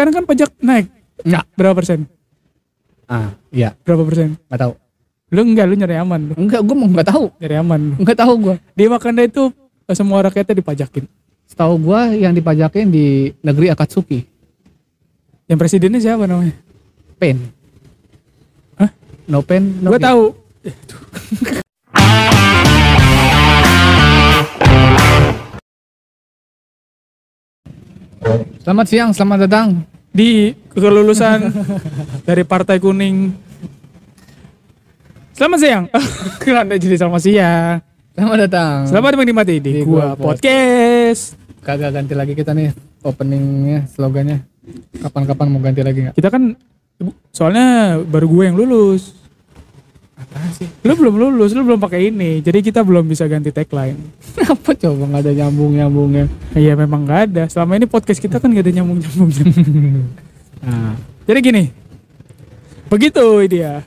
sekarang kan pajak naik. Enggak. Berapa persen? Ah, iya, Berapa persen? nggak tahu. Lu enggak, lu nyari aman. Lu. Enggak, gue mau nggak tahu. Nyari aman. lu. Nggak tahu gue. Di Wakanda itu eh, semua rakyatnya dipajakin. Setahu gue yang dipajakin di negeri Akatsuki, Yang presidennya siapa namanya? Pen. Hah? No pen, no gain. tahu. Selamat siang, selamat datang. Di kelulusan dari Partai Kuning. Selamat siang. Kenapa jadi selamat siang? Selamat datang. Selamat menikmati di, Di gua Gua podcast. Kagak ganti lagi kita nih openingnya, slogannya. Kapan-kapan mau ganti lagi nggak? Kita kan soalnya baru gue yang lulus. Apa sih? Lu belum lulus, lu belum pakai ini. Jadi kita belum bisa ganti tagline. Apa coba nggak ada nyambung nyambungnya? Iya memang nggak ada. Selama ini podcast kita kan gak ada nyambung nyambung. Nah, Jadi gini, begitu dia.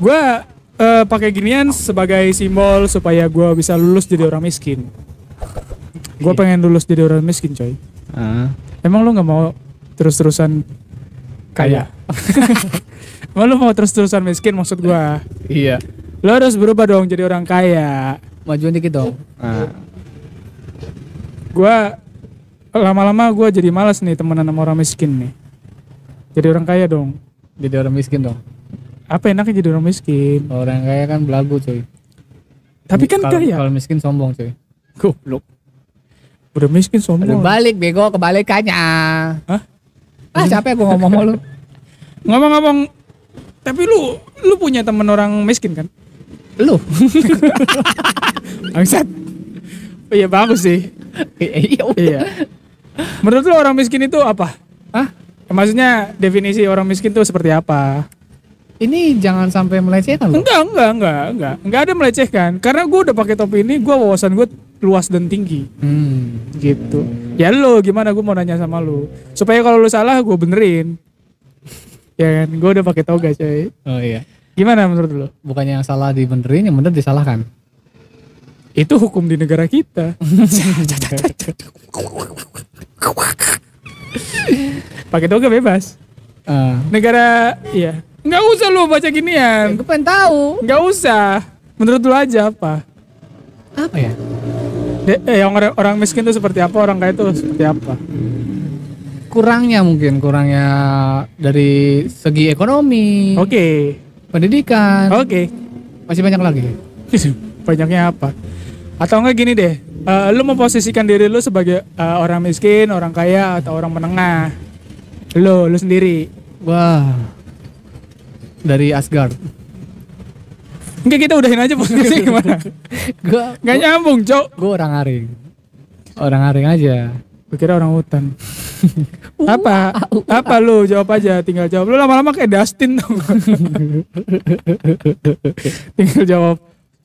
Gua eh, pakai ginian sebagai simbol supaya gua bisa lulus jadi orang miskin. Gua Iya. pengen lulus jadi orang miskin, coy. ah, Emang lu nggak mau terus-terusan kaya? Emang lu mau terus-terusan miskin maksud gua? iya. Lu harus berubah dong jadi orang kaya. Majuan dikit dong. Ah, Gua lama-lama gua jadi malas nih temenan sama orang miskin nih. Jadi orang kaya dong. jadi orang miskin dong. Apa enaknya jadi orang miskin? Orang kaya kan belagu cuy. Tapi kan kaya. Kalau miskin sombong cuy. Goblok. Udah miskin Udah sombong. balik bego kebalikannya. Hah? Ah capek gue ngomong sama lu. Ngomong-ngomong, tapi lu lu punya temen orang miskin kan? Lu. Bangsat. Oh, iya bagus sih. Iya. udah. Iya. Menurut lu orang miskin itu apa? Hah? Maksudnya definisi orang miskin itu seperti apa? Ini jangan sampai melecehkan lu. Enggak, enggak, enggak, enggak. Enggak ada melecehkan. Karena gue udah pakai topi ini, gue wawasan gue luas dan tinggi. Hmm. Gitu. Ya lu gimana gue mau nanya sama lu. Supaya kalau lu salah gue benerin. Ya kan, gue udah pakai toga coy. Oh iya. Gimana menurut lu? Bukannya yang salah dibenerin, yang bener disalahkan. Itu hukum di negara kita. pakai toga bebas. Ah. Negara iya. Nggak usah lu baca ginian. gue pengen tahu. Nggak usah. Menurut lu aja apa? Apa ya? De- eh, yang orang, orang miskin itu seperti apa, orang kaya itu seperti apa? Kurangnya mungkin, kurangnya dari segi ekonomi, Oke, pendidikan, oke. masih banyak lagi. Banyaknya apa? Atau enggak gini deh, eh, lu memposisikan diri lu sebagai eh, orang miskin, orang kaya, atau orang menengah? Lu, lu sendiri. Wah. Dari Asgard. Enggak kita udahin aja posisi gimana? Gue Nggak nyambung, Cok. gue orang aring. Orang aring aja. Gue kira orang hutan. apa? Apa lu? Jawab aja, tinggal jawab. Lu lama-lama kayak Dustin dong. tinggal jawab.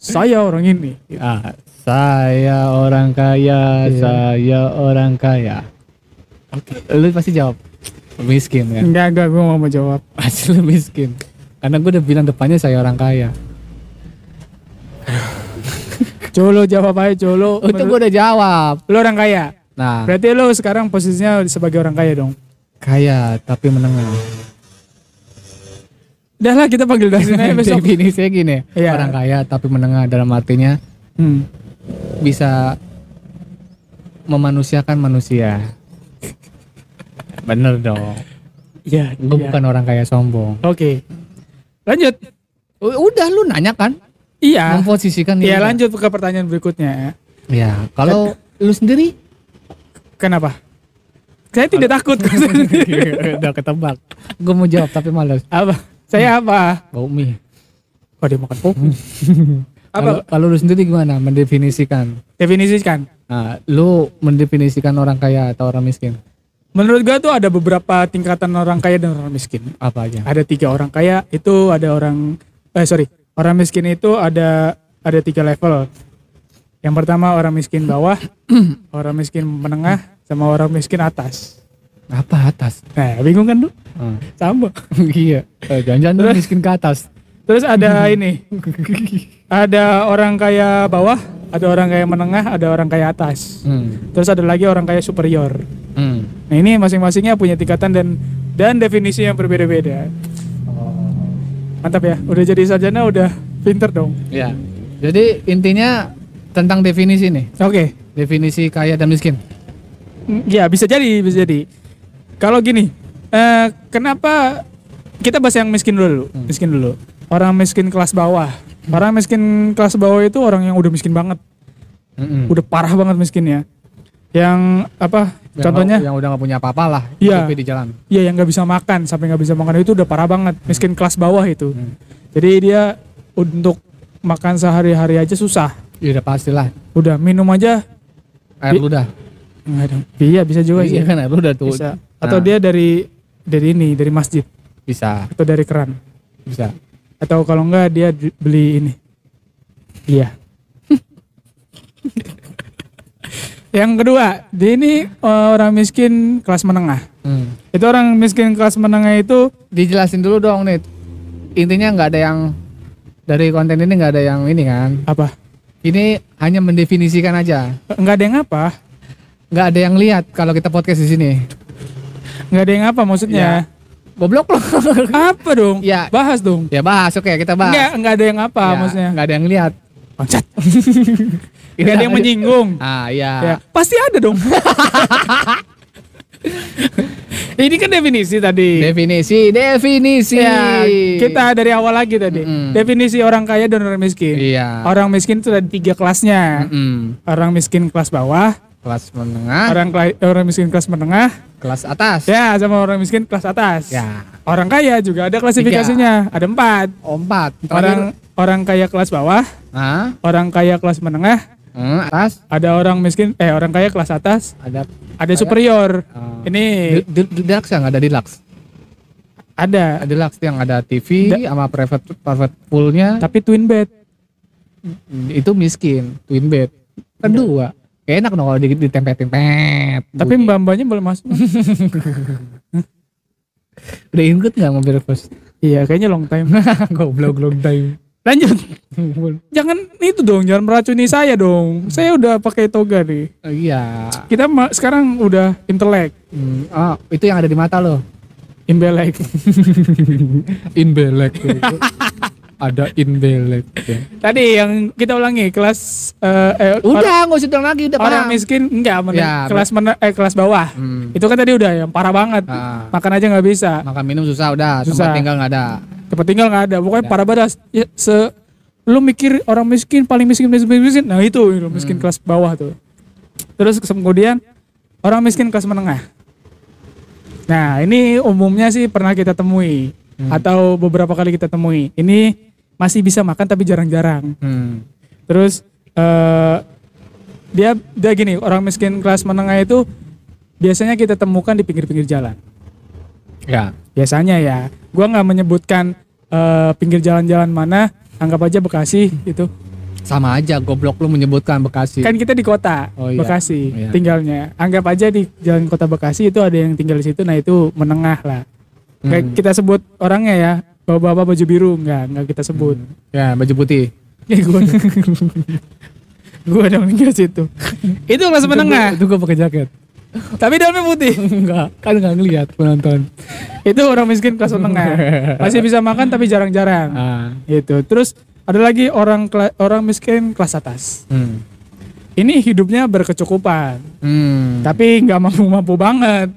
Saya orang ini. Ah, saya orang kaya, Iya. saya orang kaya. Oke. Lu pasti jawab miskin kan? Enggak, enggak, gue mau jawab. Pasti lu miskin. Karena gue udah bilang depannya saya orang kaya. Colo jawab aja, Colo. Itu gue udah jawab. Lu orang kaya. Nah, Berarti lu sekarang posisinya sebagai orang kaya dong. kaya tapi menengah. Udah lah kita panggil Dustin aja besok. Definisinya gini, Iya. orang kaya tapi menengah dalam artinya Hmm. bisa memanusiakan manusia. Bener dong. Iya, Gue iya. bukan orang kaya sombong. Oke. Lanjut. U- Udah lu nanya kan? Iya. Memposisikan Iya, lanjut ke pertanyaan berikutnya. Ya, kalau lu sendiri Kenapa? Saya tidak takut. udah ketebak. Gue mau jawab tapi males. apa? Saya apa? Bau mie. Oh, dia makan pop. Kalau apa? kalau lu sendiri gimana mendefinisikan? Definisikan. Nah, lu mendefinisikan orang kaya atau orang miskin? Menurut gua tuh ada beberapa tingkatan orang kaya dan orang miskin. Apa aja? Ada tiga orang kaya, itu ada orang eh sorry, orang miskin itu ada ada tiga level. Yang pertama orang miskin bawah, orang miskin menengah, sama orang miskin atas. Apa atas? Nah, bingung kan lu? Hmm. Sama. iya. Eh, Jangan-jangan lu miskin ke atas. Terus ada ini, ada orang kaya bawah, ada orang kaya menengah, ada orang kaya atas. Hmm. Terus ada lagi orang kaya superior. Hmm. Nah ini masing-masingnya punya tingkatan dan dan definisi yang berbeda-beda. Mantap ya, udah jadi sarjana udah pinter dong. Ya. Jadi intinya tentang definisi nih. Oke, Definisi kaya dan miskin. Mm, ya bisa jadi, bisa jadi. Kalau gini, eh, kenapa kita bahas yang miskin dulu, Hmm. miskin dulu. Orang miskin kelas bawah. Orang miskin kelas bawah itu orang yang udah miskin banget, Mm-mm. udah parah banget miskinnya. Yang apa? Yang contohnya? yang udah nggak punya apa-apa lah Iya. di jalan. Iya yang nggak bisa makan sampai nggak bisa makan itu udah parah banget miskin kelas bawah itu. Hmm. Jadi dia untuk makan sehari-hari aja susah. Ya udah pastilah. Udah minum aja Air Bi- ludah. nggak ada. Iya bisa juga Iya sih. kan air ludah tuh. Bisa. Atau Nah. dia dari dari ini dari masjid Bisa, atau dari keran. bisa. Atau kalau enggak dia di- beli ini. Iya. Yang kedua, dia ini eh, orang miskin kelas menengah. Hmm. Itu orang miskin kelas menengah itu Dijelasin dulu dong nih. Intinya nggak ada yang dari konten ini nggak ada yang ini kan. apa? Ini hanya mendefinisikan aja. Enggak ada yang apa? Nggak ada yang lihat kalau kita podcast di sini. Enggak ada yang apa maksudnya? Goblok loh. Apa dong? Ya. Bahas dong. ya bahas, oke kita bahas. Enggak, enggak ada yang apa Ya, maksudnya. Nggak ada yang lihat. Bangsat. Enggak ada yang menyinggung. Ah iya. Ya, pasti ada dong. Ini kan definisi tadi. Definisi, definisi. Ya, kita dari awal lagi tadi. Mm-mm. Definisi orang kaya dan orang miskin. Iya. Orang miskin itu ada tiga kelasnya. Mm-mm. Orang miskin kelas bawah, Kelas menengah, orang orang miskin kelas menengah, kelas atas. ya sama orang miskin kelas atas. Ya. Orang kaya juga ada klasifikasinya, ada empat. Oh, empat. Orang orang kaya kelas bawah, ah, orang kaya kelas menengah, hmm, atas ada orang miskin eh orang kaya kelas atas, ada ada superior. ah, Ini di, di, deluxe yang ada deluxe. ada Ada deluxe yang ada TV sama private private poolnya tapi twin bed. itu miskin, twin bed. Kedua, kayak enak dong kalau di- ditempet-tempet. Tapi mbak-mbaknya boleh masuk. udah ikut nggak mobil reverse? iya, kayaknya long time. Goblok long time. Lanjut. Jangan itu dong, jangan meracuni saya dong. Saya udah pakai toga nih. Oh, iya. Kita sekarang udah intelek, Hmm, oh, itu yang ada di mata lo. imbelek. Inbelek. ada inbelek. Tadi yang kita ulangi kelas eh, eh, Udah, nggak usah ulang lagi, udah orang miskin enggak meneng- Ya, kelas men- eh kelas bawah. Hmm. Itu kan tadi udah yang parah banget. Ah. Makan aja nggak bisa. Makan minum susah udah, Susah. tempat tinggal nggak ada. Tempat tinggal nggak ada. Pokoknya Ya. parah banget. Ya, se lu mikir orang miskin paling miskin miskin miskin. Nah itu, itu miskin Hmm. kelas bawah tuh. Terus kemudian orang miskin kelas menengah. Nah ini umumnya sih pernah kita temui Hmm. atau beberapa kali kita temui. Ini masih bisa makan tapi jarang-jarang. Hmm. Terus eh dia dia gini orang miskin kelas menengah itu biasanya kita temukan di pinggir-pinggir jalan. Ya. Biasanya ya, gua nggak menyebutkan eh, pinggir jalan-jalan mana, anggap aja Bekasi itu. Sama aja goblok lu menyebutkan Bekasi. Kan kita di kota Oh, iya. Bekasi Iya. tinggalnya. Anggap aja di jalan kota Bekasi itu ada yang tinggal di situ, nah itu menengah lah. Nggak Hmm. kita sebut orangnya ya, bapak-bapak baju biru nggak nggak kita sebut. Ya, baju putih. Ya gua gua dong tinggal situ. itu kelas menengah, Itu gua pakai jaket. Tapi dalamnya putih. Enggak, kan enggak ngelihat penonton. itu orang miskin kelas menengah. Masih bisa makan tapi jarang-jarang. Ah. Itu. Terus ada lagi orang orang miskin kelas atas. Hmm. Ini hidupnya berkecukupan, Hmm. tapi nggak mampu-mampu banget.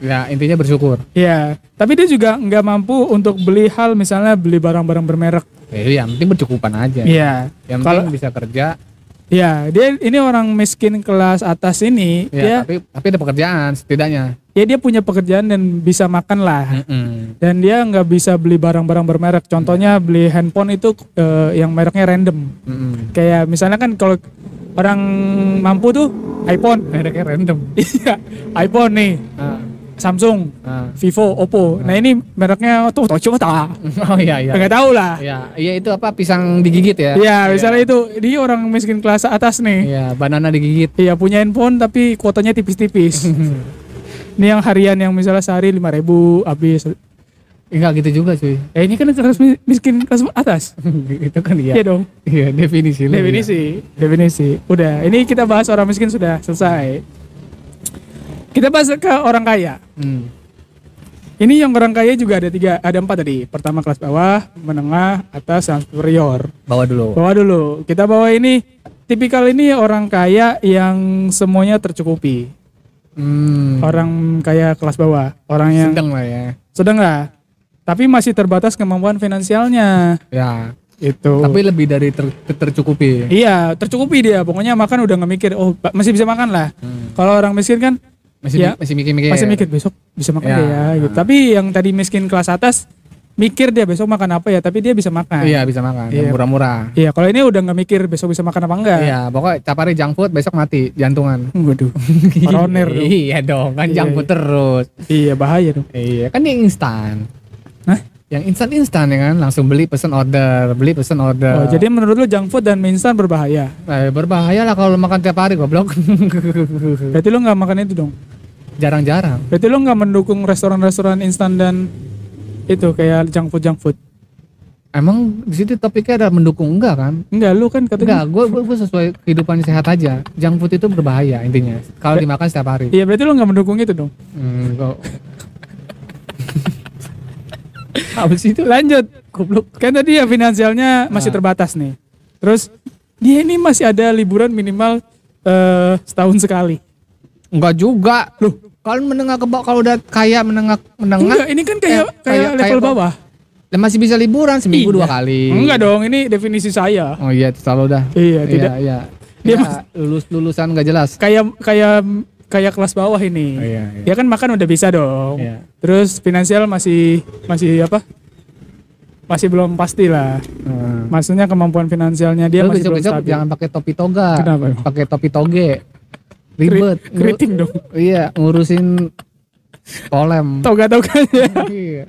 Ya, intinya bersyukur. Ya, tapi dia juga nggak mampu untuk beli hal misalnya beli barang-barang bermerek. Ya, yang penting bercukupan aja. Iya. Yang penting bisa kerja. Ya dia ini orang miskin kelas atas ini, Ya, dia tapi tapi ada pekerjaan setidaknya. ya dia punya pekerjaan dan bisa makan lah. Mm-mm. Dan dia nggak bisa beli barang-barang bermerek. Contohnya beli handphone itu eh, yang mereknya random. Mm-mm. Kayak misalnya kan kalau orang mampu tuh iPhone, Mereknya random. iya iPhone nih, Ah, Samsung, ah. Vivo, Oppo. Nah ini mereknya tuh Tocho tak, Oh iya iya. nggak tahu lah. Iya, iya itu apa pisang digigit ya? Iya, misalnya itu dia orang miskin kelas atas nih. Iya, banana digigit. Iya punya handphone tapi kuotanya tipis-tipis. ini yang harian yang misalnya sehari 5000 ribu habis. Enggak gitu juga cuy. Ya ini kan kelas mi- miskin kelas atas. itu kan iya. Iya dong. Iya, definisi lu. Definisi, definisi. Udah, ini kita bahas orang miskin sudah selesai. Kita bahas ke orang kaya. Hmm. Ini yang orang kaya juga ada tiga, ada empat tadi. Pertama kelas bawah, menengah, atas, dan superior. Bawa dulu. Bawa dulu. Kita bawa ini tipikal ini orang kaya yang semuanya tercukupi. Hmm. Orang kaya kelas bawah, orang yang Sedang lah ya. sedang lah. Tapi masih terbatas kemampuan finansialnya. Ya. Itu. Tapi lebih dari ter- ter- tercukupi. iya, tercukupi dia. Pokoknya makan udah nggak mikir, oh masih bisa makan lah. Hmm. Kalau orang miskin kan Masih Ya. masih mikir-mikir. masih mikir besok bisa makan Ya. deh ya gitu. Tapi yang tadi miskin kelas atas mikir dia besok makan apa ya, tapi dia bisa makan. Iya bisa makan. Yang Iya. murah-murah. Iya, kalau ini udah nggak mikir besok bisa makan apa enggak. Iya, pokoknya tiap hari junk food besok mati jantungan. Waduh. Koroner dong. Iya dong, kan Iya, junk food terus. Iya, bahaya dong. Iya, kan yang instan. Hah? Yang instan-instan ya kan, langsung beli pesen order, beli pesen order. Oh, jadi menurut lu junk food dan mie instan berbahaya. Eh, berbahaya lah kalau makan tiap hari goblok. Berarti lu nggak makan itu dong. Jarang-jarang. Berarti lu nggak mendukung restoran-restoran instan dan itu kayak junk food junk food. Emang di situ topiknya ada mendukung enggak kan? Enggak, lu kan katanya. Enggak, gue gue sesuai kehidupan sehat aja. Junk food itu berbahaya intinya. Kalau dimakan setiap hari. Iya, berarti lu nggak mendukung itu dong. Hmm, kok. Sih itu? Lanjut. Goblok. Kan tadi ya finansialnya masih Ah. terbatas nih. Terus dia ini masih ada liburan minimal eh, setahun sekali. Enggak juga. Loh, kalau menengah ke bawah kalau udah kaya menengah menengah Enggak, ini kan kayak Eh, kayak kayak- level kayak- bawah. lah masih bisa liburan seminggu Iya. dua kali. Enggak dong, ini definisi saya. Oh iya, selalu dah. Iya, tidak. Iya, Dia mas- lulus lulusan nggak jelas. Kayak kayak kayak kelas bawah ini. Oh, iya, iya. Ya kan makan udah bisa dong. Iya. Terus finansial masih masih apa? Masih belum pasti lah. Hmm. Maksudnya kemampuan finansialnya dia Lu masih belum besok-besok stabil. jangan pakai topi toga. Kenapa? Pakai topi toge. Ribet. Keriting dong. Iya, ngurusin polem. Toga-toganya. Iya.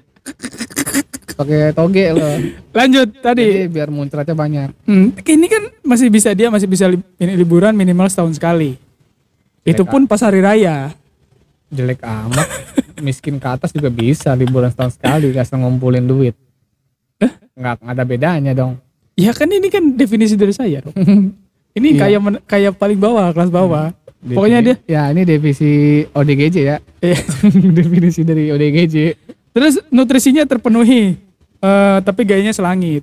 Pakai toge loh. Lanjut tadi. Jadi biar muncratnya banyak. Hmm, ini kan masih bisa dia masih bisa li- ini liburan minimal setahun sekali. Itu pun pas hari raya. Jelek amat. Miskin ke atas juga bisa liburan setahun sekali kasih ngumpulin duit. Nggak, nggak ada bedanya dong. Ya kan ini kan definisi dari saya dong. Ini Iya. kayak kayak paling bawah, kelas bawah. Pokoknya dia Ya ini definisi ODGJ ya. Iya. definisi dari ODGJ. terus nutrisinya terpenuhi. eh, tapi gayanya selangit.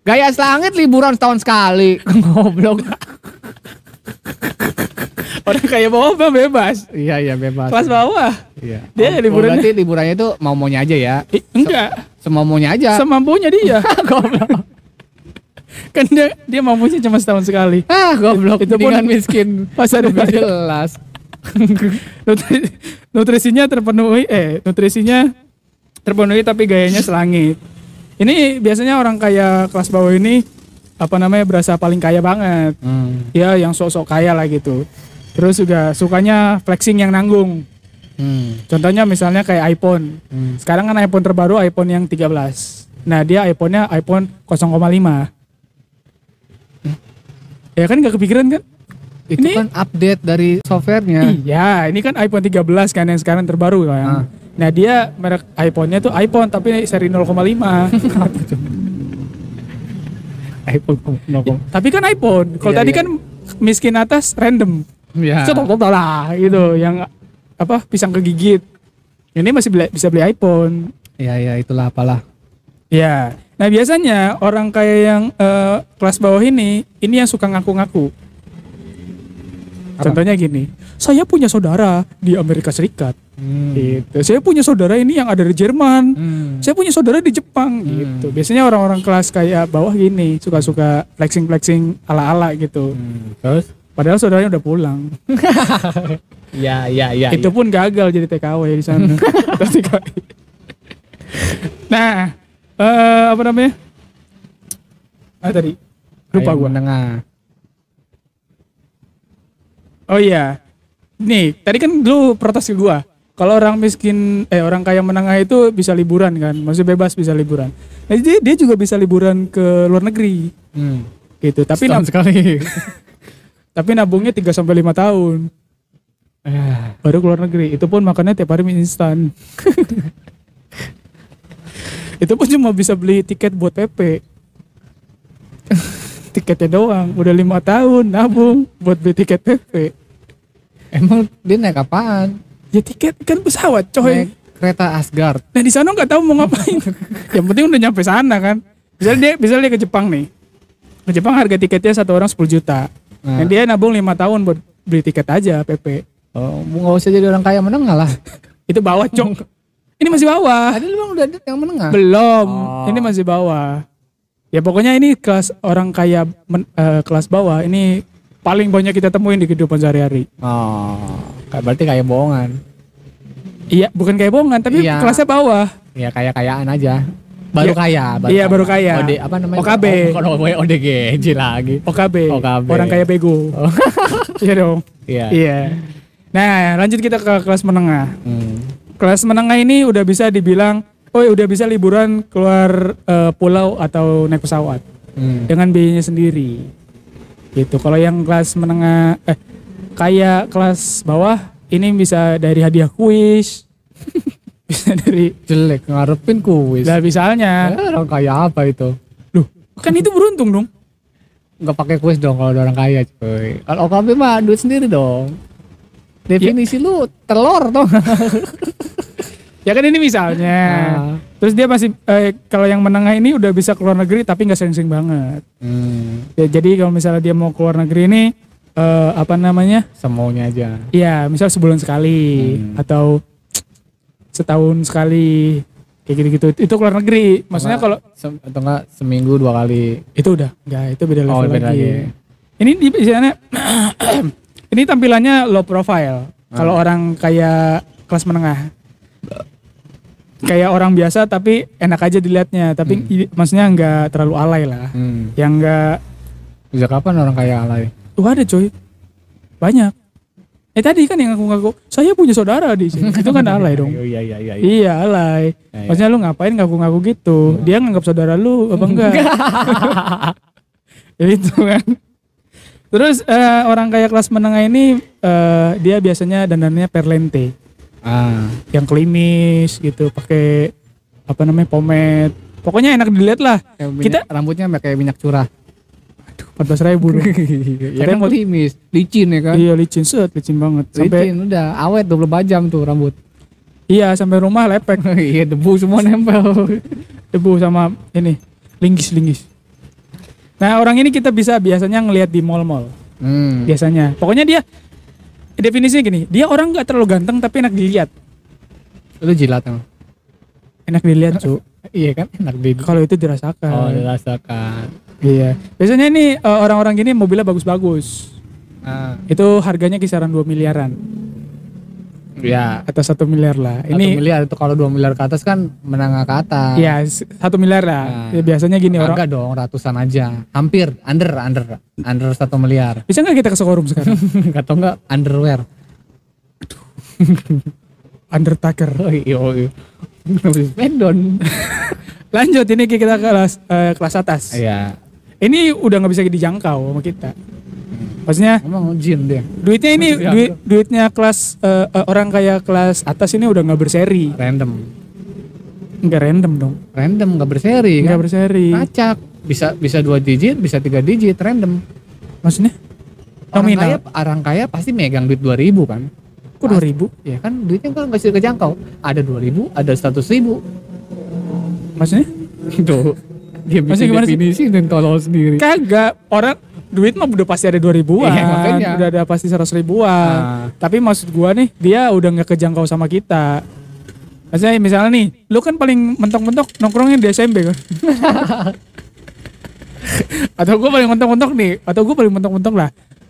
Gaya selangit liburan setahun sekali. Goblok. Orang kayak bawah bebas. iya iya bebas. Kelas bawah. Iya. Dia Oh, liburannya- Berarti liburannya itu mau maunya aja ya. Eh, enggak, Semau maunya aja. semampunya dia. kan dia dia mampunya cuma setahun sekali. ah goblok. Itu pun- miskin. Pas hari Udah raya. jelas. Nutri- nutrisinya terpenuhi eh nutrisinya terpenuhi tapi gayanya selangit. Ini biasanya orang kaya kelas bawah ini apa namanya berasa paling kaya banget. Hmm. Ya yang sok-sok kaya lah gitu. Terus juga sukanya flexing yang nanggung. Hmm. Contohnya misalnya kayak iPhone. Hmm. Sekarang kan iPhone terbaru iPhone yang 13. Nah, dia iPhone-nya iPhone 0,5. Ya kan gak kepikiran kan? Itu Ini- kan update dari softwarenya. Iya, ini kan iPhone 13 kan yang sekarang terbaru kan. Ah. Nah, dia merek iPhone-nya tuh iPhone tapi seri 0,5. iPhone tapi kan iPhone. Kalau Iya, tadi iya. kan miskin atas random. Ya. Total lah gitu yang apa pisang kegigit. Ini masih beli- bisa beli iPhone. Ya ya itulah apalah. Ya. Nah, biasanya orang kayak yang eh, kelas bawah ini ini yang suka ngaku-ngaku. Contohnya gini, saya punya saudara di Amerika Serikat. Hmm. Gitu. Saya punya saudara ini yang ada di Jerman. Hmm. Saya punya saudara di Jepang gitu. Biasanya orang-orang kelas kayak bawah gini suka-suka flexing-flexing ala-ala gitu. Hmm. Terus? Padahal saudaranya udah pulang. Ya ya ya. Itu pun gagal jadi TKW di sana. Nah, eh, apa namanya? Ah tadi lupa gua. menengah. Oh iya. Nih, tadi kan lu protes ke gua. Kalau orang miskin eh orang kaya menengah itu bisa liburan kan, maksudnya bebas bisa liburan. Nah, dia, dia juga bisa liburan ke luar negeri Hmm. gitu. Tapi nab- sekali. tapi nabungnya 3 sampai 5 tahun Ah, baru ke luar negeri. Itu pun makannya tiap hari mie instan. itu pun cuma bisa beli tiket buat PP. Tiketnya doang, udah lima tahun nabung buat beli tiket PP. Emang dia naik apaan? Ya tiket kan pesawat coy. Naik kereta Asgard. Nah di sana nggak tahu mau ngapain. yang penting udah nyampe sana kan. Misalnya dia, misalnya dia ke Jepang nih. Ke Jepang harga tiketnya satu orang 10 juta. Nah. Dan dia nabung lima tahun buat beli tiket aja PP. Oh, nggak usah jadi orang kaya menengah lah. Itu bawah cok. Ini masih bawah. Tadi lu bilang udah ada yang menengah. Belum. Oh. Ini masih bawah. Ya pokoknya ini kelas orang kaya men- eh, kelas bawah ini paling banyak kita temuin di kehidupan sehari-hari. Oh, kayak berarti kayak bohongan. Iya, bukan kayak bohongan, tapi Iya. kelasnya bawah. Ya kayak kayaan aja. Baru Ya, kaya. iya, baru kaya. OD, apa namanya? OKB. Oh, bukan ODGJ lagi. OKB. OKB. Orang kaya bego. Oh. iya dong. Iya. Iya. Nah, lanjut kita ke kelas menengah. Hmm. Kelas menengah ini udah bisa dibilang, oh udah bisa liburan keluar eh, pulau atau naik pesawat Hmm. dengan biayanya sendiri. Gitu. Kalau yang kelas menengah, eh kayak kelas bawah ini bisa dari hadiah kuis, bisa dari, Jelek ngarepin kuis. lah misalnya, Eh, orang kaya apa itu? loh kan itu beruntung dong. Nggak pakai kuis dong kalau orang kaya, cuy. Kalau OKB mah duit sendiri dong. Definisi lu telur dong. Ya kan ini misalnya. Nah. Terus dia masih eh, kalau yang menengah ini udah bisa keluar negeri tapi nggak sering-sering banget. Hmm, Ya, jadi kalau misalnya dia mau keluar negeri ini eh, apa namanya? semaunya aja. Ya misal sebulan sekali Hmm. atau setahun sekali kayak gitu-gitu. Itu keluar negeri. Maksudnya kalau sem- atau enggak seminggu dua kali. itu udah nggak itu beda level Oh, beda lagi. lagi. Ini di misalnya ini tampilannya low profile. Kalau Ah. orang kayak kelas menengah. Kayak orang biasa tapi enak aja dilihatnya, tapi Hmm. i- maksudnya nggak terlalu alay lah. Hmm. Yang nggak Bisa kapan orang kaya alay? Tuh ada coy. Banyak. Eh tadi kan yang ngaku-ngaku, saya punya saudara di sini. Itu kan alay dong. Oh, iya iya iya. iya. Iya alay. Ya, ya. Maksudnya lu ngapain ngaku-ngaku gitu? Dia nganggap saudara lu apa enggak? ya itu kan. Terus eh, orang kaya kelas menengah ini eh, dia biasanya dandannya perlente, Ah. yang klimis gitu, pakai apa namanya pomade. Pokoknya enak dilihat lah. Kayak minyak- Kita- rambutnya kayak minyak curah. Empat belas ribu dong. ya kan mau- klimis, licin ya kan? iya licin set, licin banget. Sampai Licin udah awet 24 jam tuh rambut. iya sampai rumah lepek. Iya debu semua nempel. debu sama ini linggis linggis. Nah orang ini kita bisa biasanya ngelihat di mall-mall Hmm. biasanya. Pokoknya dia definisinya gini, dia orang nggak terlalu ganteng tapi enak dilihat, Lu jilat emang. enak dilihat cu. Iya kan enak di Kalau itu dirasakan. Oh, dirasakan. Iya. Biasanya ini eh, orang-orang gini mobilnya bagus-bagus. Ah, Itu harganya kisaran 2 miliaran ya. atau satu miliar lah. Satu Ini miliar itu kalau 2 miliar ke atas kan menengah ke atas. ya s- satu miliar lah. Nah. Ya, biasanya gini orang. Agak dong ratusan aja. Hampir under under under satu miliar. Bisa nggak kita ke showroom sekarang? Atau enggak underwear. Undertaker. Oh iya. oh iya. Lanjut ini kita ke kelas eh, kelas atas. Iya. Ini udah nggak bisa dijangkau sama kita. Maksudnya Emang jin dia. duitnya ini duit duitnya kelas eh, eh, orang kaya kelas atas ini udah nggak berseri, Random. nggak random dong, Random nggak berseri nggak kan? berseri. Acak. Bisa bisa dua digit, bisa tiga digit random. Maksudnya Orang kaya, orang kaya pasti megang duit 2000 kan? Kok dua ribu? Ya kan duitnya kan nggak bisa kejangkau. Ada 2000, ada 100 ribu. Maksudnya? Gitu. Dia Maksudnya bikin gimana sih? definisi dan tolol sendiri. Kagak orang duit mah udah pasti ada dua ribuan, Iya, makanya. udah ada pasti seratus ribuan. Ah. Tapi maksud gua nih dia udah nggak kejangkau sama kita. Maksudnya misalnya nih, lu kan paling mentok-mentok nongkrongnya di SMB kan? atau gue paling mentok-mentok nih, atau gue paling mentok-mentok lah.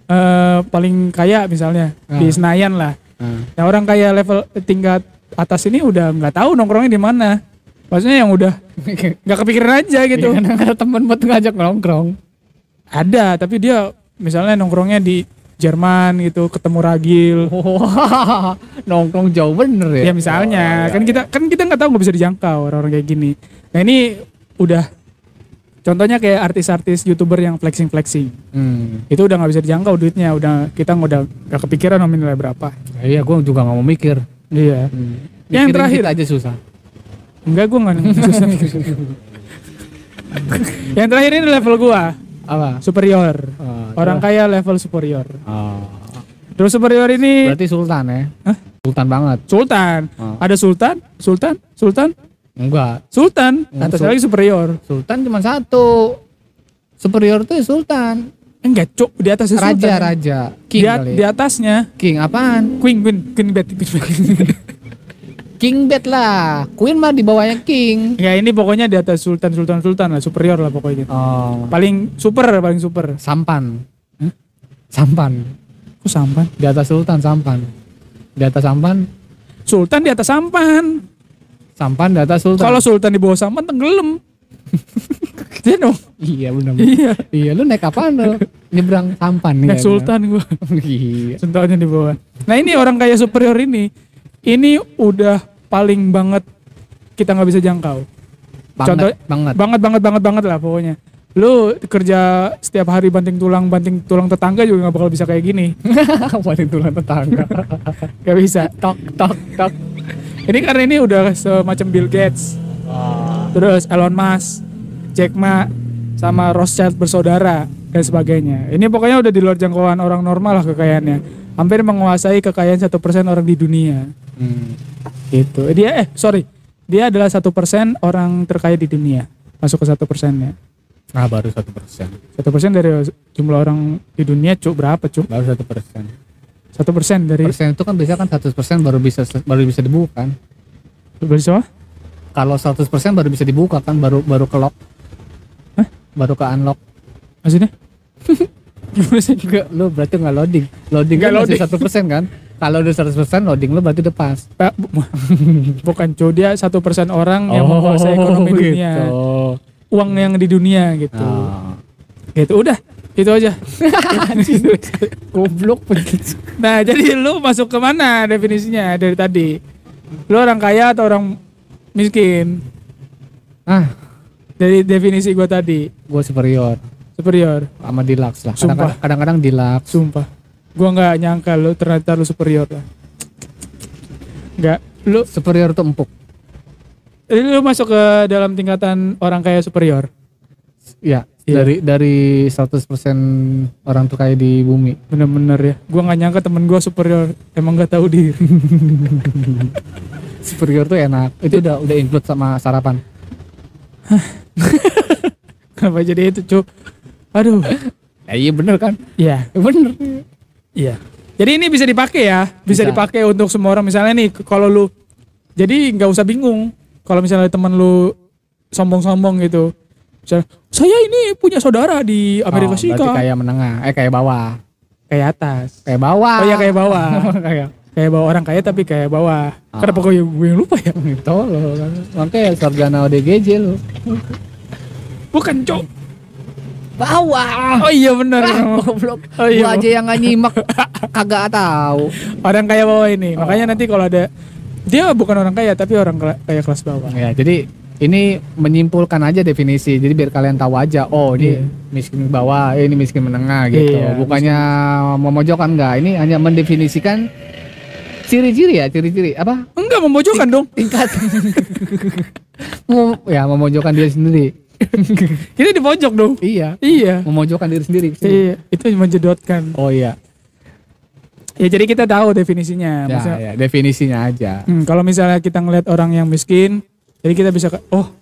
eh paling kaya misalnya di Ah. Senayan lah. Nah, Nah orang kaya level tingkat atas ini udah nggak tahu nongkrongnya di mana. Maksudnya yang udah nggak kepikiran aja gitu. gitu. Karena ada teman buat ngajak nongkrong. Ada, tapi dia misalnya nongkrongnya di Jerman gitu, ketemu ragil. Nongkrong jauh bener ya. Ya misalnya, Oh, kan iya, kita kan kita nggak tahu nggak bisa dijangkau orang-orang kayak gini. Nah ini udah contohnya kayak artis-artis youtuber yang flexing-flexing. Hmm. Itu udah nggak bisa dijangkau duitnya, udah kita udah nggak kepikiran nominalnya berapa. Iya, gue juga nggak mau mikir. Iya. Hmm. Yang terakhir. aja susah. Enggak gue nggak susah yang terakhir ini level gua Apa? superior. Oh, Orang kaya level superior. Oh. Terus superior ini Berarti sultan ya? Hah? Sultan banget. sultan. Oh. Ada sultan, sultan, sultan, Enggak. sultan. Hmm, Atas sul- lagi superior. Sultan cuma satu. Superior tuh ya sultan. Enggak, cuk, di atas Raja, sultan. raja. Di, King at- kali. di atasnya King apaan? queen, queen, queen queen bed. King bed lah. Queen mah di bawahnya king. ya ini pokoknya di atas sultan, sultan, sultan lah, superior lah pokoknya. Oh. Paling super, paling super. Sampan. Sampan. Kok sampan? Di atas sultan sampan. Di atas sampan. Sultan di atas sampan. Sampan di atas sultan. Kalau sultan di bawah sampan tenggelam. Iya dong. iya benar. Iya. iya lu naik apaan lu? Nyebrang sampan nih. Naik sultan gua. iya. Sultannya di bawah. Nah ini orang kaya superior ini, ini udah paling banget kita nggak bisa jangkau. Banget, Contoh- banget. Banget banget banget banget lah pokoknya. Lu kerja setiap hari banting tulang banting tulang tetangga juga nggak bakal bisa kayak gini. Paling tulang tetangga. Gak bisa. tok tok tok. Ini karena ini udah semacam Bill Gates, terus Elon Musk, Jack Ma, sama Rothschild bersaudara dan sebagainya. Ini pokoknya udah di luar jangkauan orang normal lah kekayaannya. Hampir menguasai kekayaan satu persen orang di dunia. Hmm. Gitu. Dia eh sorry, dia adalah satu persen orang terkaya di dunia. Masuk ke satu persennya. Ah baru satu persen. Satu persen dari jumlah orang di dunia cuk berapa cuk? Baru satu persen. Satu persen dari Persen itu kan biasanya kan 100 persen baru bisa baru bisa dibuka kan. semua? Kalau 100 persen baru bisa dibuka kan baru baru ke lock. Hah? Baru ke unlock. Maksudnya? Enggak, lu berarti nggak loading. Loading Nggak kan loading. satu persen kan? Kalau udah 100 persen loading lu berarti udah pas. Bukan cuy dia satu persen orang yang menguasai ekonomi dunia uang yang di dunia gitu Oh. gitu udah itu aja Goblok begitu. nah jadi lu masuk ke mana definisinya dari tadi lu orang kaya atau orang miskin Ah, dari definisi gua tadi gue superior superior sama deluxe lah. Sumpah. Kadang-kadang, deluxe. sumpah gua nggak nyangka lu ternyata lu superior lah nggak lu Superior tuh empuk. lu masuk ke dalam tingkatan orang kaya superior Ya, Iya. dari dari 100% orang terkaya di bumi. bener-bener ya gua nggak nyangka temen gua superior emang nggak tahu diri Superior tuh enak. Itu udah udah include sama sarapan. kenapa jadi itu cu aduh Ya, iya bener kan? ya Ya bener. Iya. Jadi ini bisa dipakai ya, bisa, Bisa. dipakai untuk semua orang. Misalnya nih, kalau lu, jadi nggak usah bingung. Kalau misalnya temen lu sombong-sombong gitu, misalnya, saya ini punya saudara di Amerika Oh, Serikat, kayak, kayak menengah, eh kayak bawah. atas, Kayak bawah. oh ya kayak bawah, kayak kayak bawah orang kaya tapi kayak bawah. Oh. Kenapa gue gue yang lupa ya? kan. Makanya sarjana ODGJ lo. Bukan cok. Bawah. Oh iya benar. Goblok. Oh iya. Gua aja yang nggak nyimak kagak tahu. orang kaya bawah ini. Oh. Makanya nanti kalau ada dia bukan orang kaya tapi orang kaya kelas bawah. Ya, jadi ini menyimpulkan aja definisi. Jadi biar kalian tahu aja, oh ini Iya. miskin bawah, eh, ini miskin menengah gitu. Iya, Bukannya memojokkan enggak. Ini hanya mendefinisikan ciri-ciri ya, ciri-ciri apa? Enggak memojokkan dong. Tingkat. Ya, memojokkan diri sendiri. Kita di pojok dong. iya, Iya. memojokkan diri sendiri. Iya, itu menjedotkan. Oh iya. Ya jadi kita tahu definisinya. Ya, Maksudnya, ya, definisinya aja. hmm, kalau misalnya kita ngeliat orang yang miskin, jadi kita bisa oh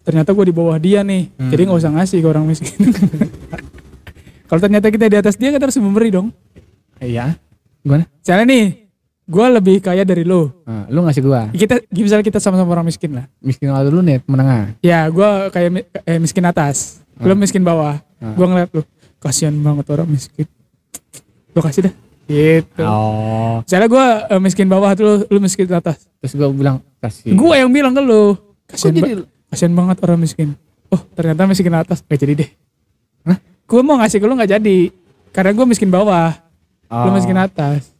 ternyata gue di bawah dia nih. Hmm. Jadi nggak usah ngasih ke orang miskin. kalau ternyata kita di atas dia kita harus memberi dong. Iya. Gimana? Misalnya nih, gue lebih kaya dari lo. Nah, lu ngasih gua Kita misalnya kita sama-sama orang miskin lah. miskin atau dulu nih menengah. Ya gue kayak eh, miskin atas, lo Hmm. miskin bawah. Hmm. Gue ngeliat lo, kasihan banget orang miskin. Lo kasih dah. Gitu. Oh. Misalnya gue eh, miskin bawah tuh lo, lo miskin atas. Terus gua bilang kasih. Gue yang bilang ke lu. Kasian, jadi ba- kasian banget orang miskin. Oh ternyata miskin atas. Gak jadi deh. Hah? Gue mau ngasih ke lu gak jadi. Karena gue miskin bawah. Lu Oh. miskin atas.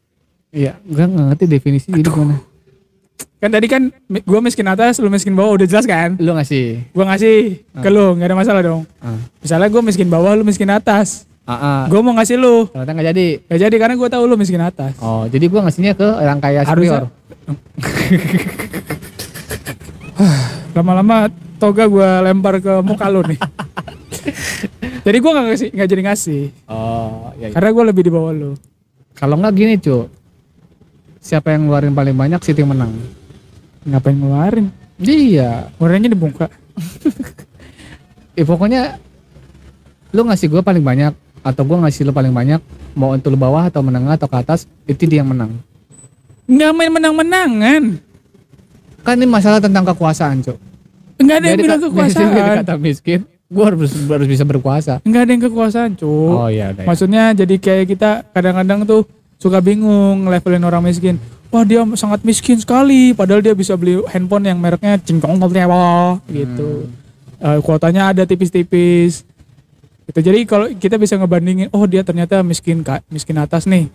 Iya, gua nggak ngerti definisi jadi gimana. Kan tadi kan gue miskin atas, lu miskin bawah udah jelas kan? Lu ngasih. Gue ngasih ke lu, gak ada masalah dong. Ah. Misalnya gue miskin bawah, lu miskin atas. Ah, ah. Gue mau ngasih lu. Ternyata nggak jadi. Gak jadi karena gue tahu lu miskin atas. Oh, jadi gua ngasihnya ke orang kaya superior. Lama-lama toga gue lempar ke muka lu nih. jadi gue gak, ngasih, gak jadi ngasih. Oh, ya. Karena gue lebih di bawah lu. Kalau nggak gini cu, siapa yang ngeluarin paling banyak City yang menang. Ngapain ngeluarin? Iya, Warnanya dibuka. ya pokoknya lu ngasih gue paling banyak atau gue ngasih lu paling banyak mau itu lu bawah atau menengah atau ke atas itu dia yang menang Nggak main menang-menangan. kan ini masalah tentang kekuasaan cuk Nggak ada yang Dari bilang dari kekuasaan. kata miskin gue harus harus bisa berkuasa Nggak ada yang kekuasaan, Cuk. oh iya udah ya. Maksudnya jadi kayak kita kadang-kadang tuh suka bingung levelin orang miskin. Wah dia sangat miskin sekali, padahal dia bisa beli handphone yang mereknya cingkong gitu. Eh, kuotanya ada tipis-tipis. Itu jadi kalau kita bisa ngebandingin, oh dia ternyata miskin kak, miskin atas nih.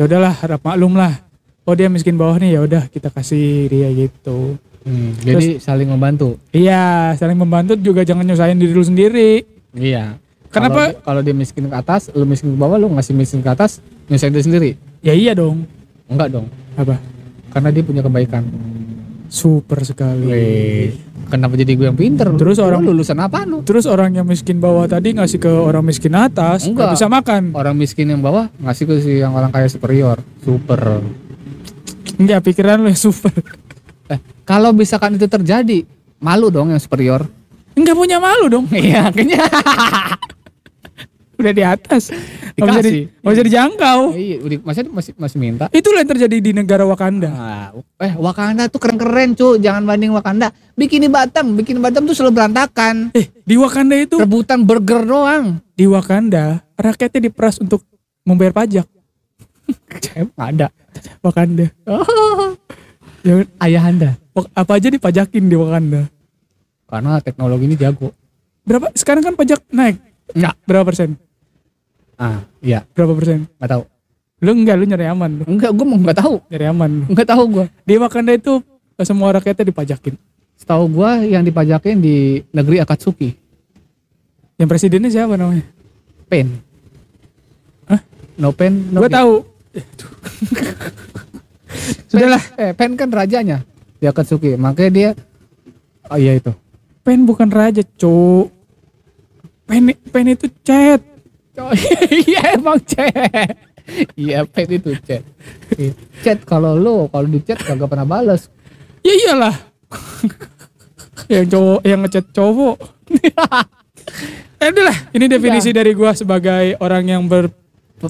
Ya udahlah, harap maklum lah. Oh dia miskin bawah nih, ya udah kita kasih dia gitu. Hmm, jadi saling membantu Iya, saling membantu juga jangan nyusahin diri lu sendiri. iya Kenapa? kalau dia, kalau dia miskin ke atas lu miskin ke bawah lu ngasih miskin ke atas nyusahin diri sendiri Ya iya dong. enggak dong Apa? karena dia punya kebaikan Super sekali. Wih, kenapa jadi gue yang pinter Terus orang- Lu lulusan apa lu Terus orang yang miskin bawah tadi ngasih ke orang miskin atas, nggak Enggak. bisa makan. orang miskin yang bawah ngasih ke si yang orang kaya superior super Enggak, pikiran lu super. eh kalau misalkan itu terjadi malu dong yang superior Enggak punya malu dong. iya kayaknya Udah di atas. Nggak bisa, di, Dikasih. bisa dijangkau. iya udah masih masih masih minta Itulah yang terjadi di negara Wakanda. Ah, eh Wakanda tuh keren-keren cu jangan banding Wakanda bikini Batam bikini Batam tuh selalu berantakan Eh, di Wakanda itu, rebutan burger doang di Wakanda, rakyatnya diperas untuk membayar pajak. Emang ada Wakanda. oh, Ya, ayah anda apa aja dipajakin di Wakanda. karena teknologi ini jago Berapa? Sekarang kan pajak naik. enggak Berapa persen? Ah iya Berapa persen? nggak tahu Lu enggak, lu nyari aman. Lu. enggak gue mau nggak tahu Nyari aman. lu. nggak tahu gue Di Wakanda itu semua rakyatnya dipajakin. setahu gue yang dipajakin di negeri Akatsuki Yang presidennya siapa namanya? pen Hah? no pen no Gue tahu. Sudahlah. Eh, Pen kan rajanya di Akatsuki. Makanya dia Oh iya itu. Pen bukan raja, cuk. Pen, pen itu chat. Oh, iya emang chat. Iya Pen itu chat. Iya. Chat kalau lu kalau di chat kagak pernah balas. Ya iyalah. yang cowok yang ngechat cowok. eh udah lah, ini definisi dari gua sebagai orang yang ber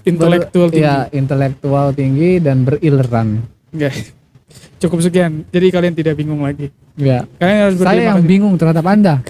intelektual tinggi. Iya, intelektual tinggi dan berilran. Guys, Cukup sekian. Jadi kalian tidak bingung lagi. Ya. Kalian harus Saya yang bingung terhadap Anda.